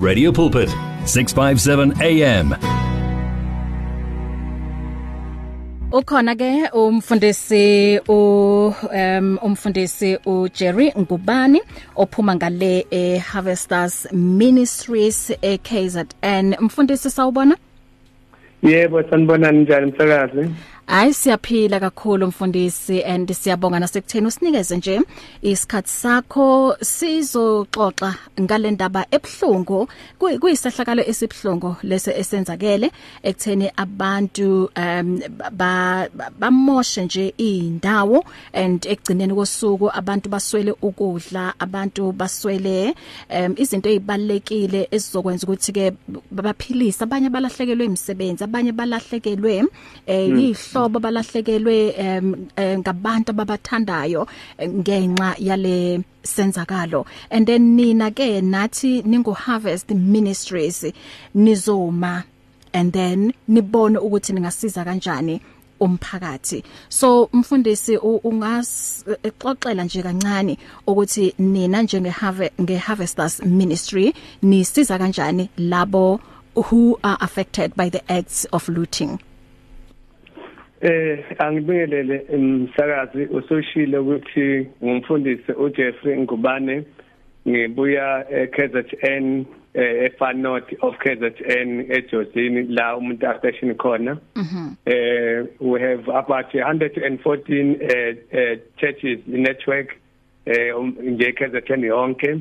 Radio Pulpit 657 AM Ukhona ke umfundisi u um umfundisi u Jerry Ngubani ophuma ngale e Harvesters Ministries e KZN umfundisi sawubona? Yebo sanibona njani msakazi? Hayi siyaphila kakhulu mfundisi and siyabonga nasekutheni usinikeze nje isikhathi sakho. Sizoxoxa ngalendaba ebhlungu kuyisehlakalo esibhlungu lese esenzakele ekutheni abantu um bamoshe nje indawo and ekugcineni kosuku abantu baswele ukudla abantu baswele um izinto ezibalekile ezizokwenza ukuthi ke baphilisa abanye balahlekelwe imisebenzi abanye balahlekelwe eh yihlo abahlobo balahlekelwe ngabantu ababathandayo ngenxa yale senzakalo. And then nina ke nathi ningu harvest ministries nizoma and then nibone ukuthi ningasiza kanjani umphakathi. So mfundisi ungasixoxela nje kancane ukuthi nina njenge nge harvesters ministry nisiza kanjani labo who are affected by the acts of looting. Eh angibingelele umsakazi usoshile ukuthi ngumfundisi uJeffrey Ngubane. Ngibuya eKZN eFar North of KZN eJozini la umuntu astation khona. Eh we have about 114 uh, churches network eh nje KZN yonke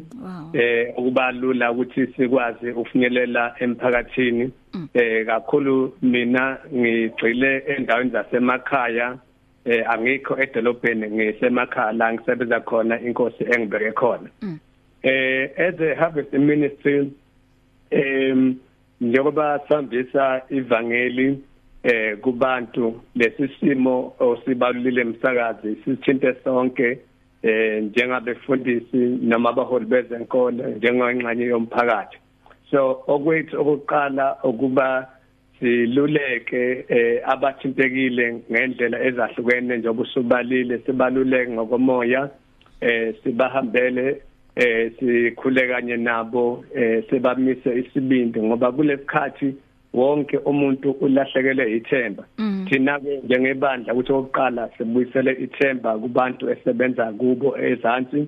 eh ukuba lula ukuthi sikwazi ufinyelela emphakathini. Eh kakhulu mina ngigcile endaweni zasemakhaya. Eh angikho edolobheni ngisemakhaya la ngisebenza khona inkosi engibeke khona. Eh as a harvest ministry em njengoba sihambisa ivangeli eh kubantu lesisimo osibalulile emsakazi sithinte sonke. Eh njengabefundisi noma abaholi bezenkolo njengengxenye yomphakathi. So okwethu okuqala ukuba siluleke eh abathintekile ngendlela ezahlukene njengoba usubalile sibaluleke ngokomoya eh sibahambele eh sikhule kanye nabo eh sebamise isibindi ngoba kulesikhathi wonke umuntu ulahlekele ithemba. Thina ke njengebandla ukuthi oqala sibuyisele ithemba kubantu esebenza kubo ezansi.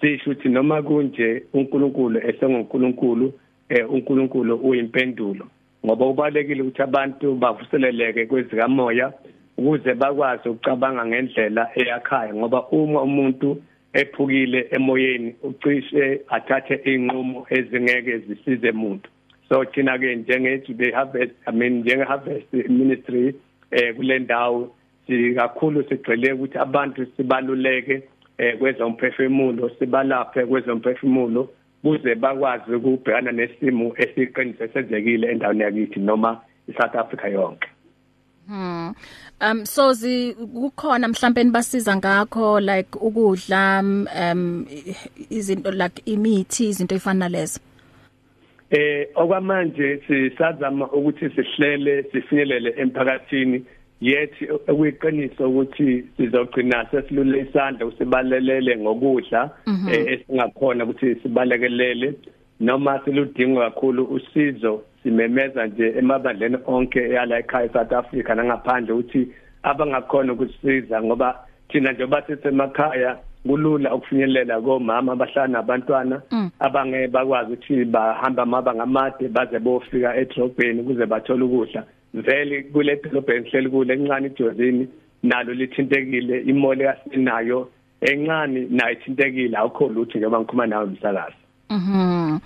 Sisho ukuthi noma kunje uNkulunkulu esenguNkulunkulu eh uNkulunkulu uyimpendulo. Ngoba ubalekile ukuthi abantu bavuseleleke kwezikamoya ukuze bakwazi ukucabanga ngendlela eyakhayo ngoba uma umuntu ephukile emoyeni ucishe athathe inqumo ezingeke zisize umuntu so thina ke njengethu the harvest i mean njenge harvest ministry eh kule ndawo sikakhulu sigcile ukuthi abantu sibaluleke eh kwezomphefumulo sibalaphe kwezomphefumulo kuze bakwazi ukubhekana nesimo esiqinise senzekile endaweni yakithi noma iSouth Africa yonke Hmm. Um so zi kukhona mhlawumbe basiza ngakho like ukudla um izinto like imithi izinto efana lezo. Eh okwamanje sisazama ukuthi sihlele sifinyelele emphakathini. Yethi okuyiqiniso ukuthi sizogcina sesilule isandla usibalelele ngokudla esingakhona ukuthi sibalekelele. Noma siludinga kakhulu usizo simemeza nje emabandleni onke yala ekhaya eSouth Africa nangaphandle ukuthi abangakhona ukusiza ngoba thina njengoba sisemakhaya kulula ukufinyelela komama abahlala nabantwana abange bakwazi ukuthi bahamba amabanga amade baze bofika edrobheni ukuze bathole ukudla. Vele kule dolobheni hleli kule encane ijozini nalo lithintekile imole yasinayo encane nayo ithintekile. Awukho lutho njengoba ngikhuluma nawe umsakazi Mhm.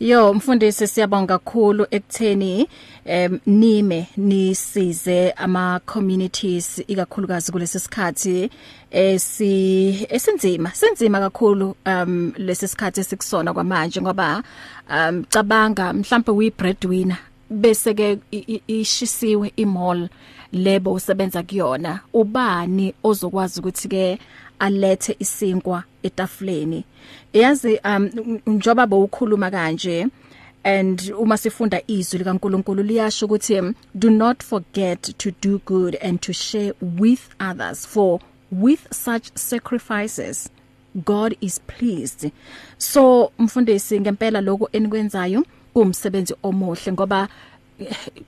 Yo mfundisi siyabonga kakhulu ekutheni em nime nisize ama communities ikakhulukazi kulesi sikhathi esi esinzima senzima kakhulu um lesi sikhathi esikusona kwamanje ngoba um cabanga mhlawumbe uyi breadwinner bese ke ishisiwe imall lebo usebenza kuyona ubani ozokwazi ukuthi ke alethe isinkwa etafuleni. Yazi um njoba bowukhuluma kanje and uma sifunda izwi likaNkuluNkulu liyasho ukuthi do not forget to do good and to share with others for with such sacrifices God is pleased. So mfundisi ngempela lokho enikwenzayo kumsebenzi omuhle ngoba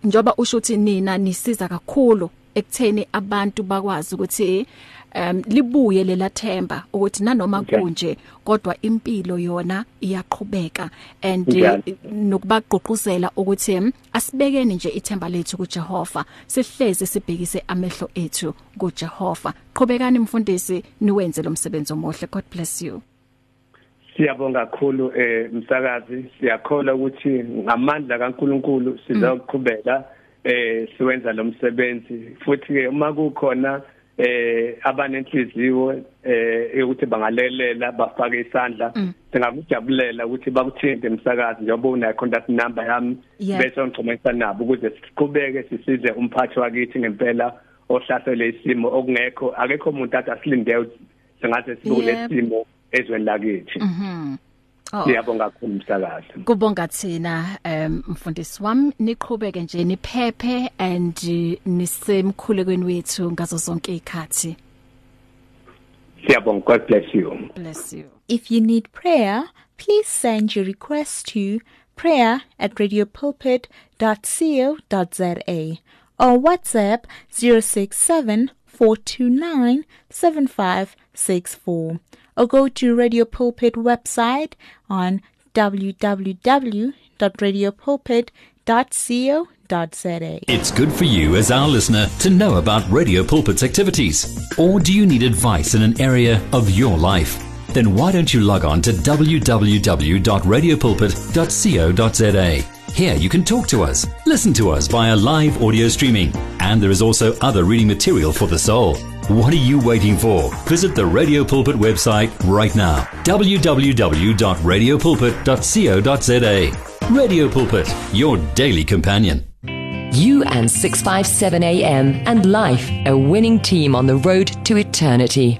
njoba usho ukuthi nina nisiza kakhulu ekutheni abantu bakwazi ukuthi um libuye lela themba ukuthi nanoma kunje kodwa impilo yona iyaqhubeka. And nokubagqugquzela ukuthi asibekeni nje ithemba lethu kuJehova sihleze sibhekise amehlo ethu kuJehova. Qhubekani mfundisi niwenze lo msebenzi omuhle. God bless you. Siyabonga kakhulu eh msakazi. Siyakholwa ukuthi ngamandla kaNkuluNkulu sizoqhubeka eh siwenza lo msebenzi. Futhi ke uma kukhona eh abanenhliziyo eh ukuthi bangalelela bafake isandla mm. singakujabulela ukuthi bakuthinte emsakazi njengoba una contact number yami bese ngixhumisa nabo ukuze siqhubeke sisize umphathi wakithi ngempela ohlasele isimo okungekho. Akekho umuntu athi asilinde singaze sibule isimo. Ezweni lakithi mhm Oh. Siyabonga kakhulu umsakazi. Kubonga thina um mfundisi wami niqhubeke nje niphephe and nisemkhulekweni wethu ngazo zonke izikhathi. Siyabonga God bless you. Bless you. If you need prayer, please send your request to prayer@radiopulpit.co.za or WhatsApp 067 429 7564 or go to Radio Pulpit website on www.radiopulpit.co.za. It's good for you as our listener to know about Radio Pulpit's activities. Or do you need advice in an area of your life? Then why don't you log on to www.radiopulpit.co.za. Here you can talk to us, listen to us via live audio streaming, and there is also other reading material for the soul. What are you waiting for? Visit the Radio Pulpit website right now. www.radiopulpit.co.za. Radio Pulpit, your daily companion. You and 657 AM and life, a winning team on the road to eternity.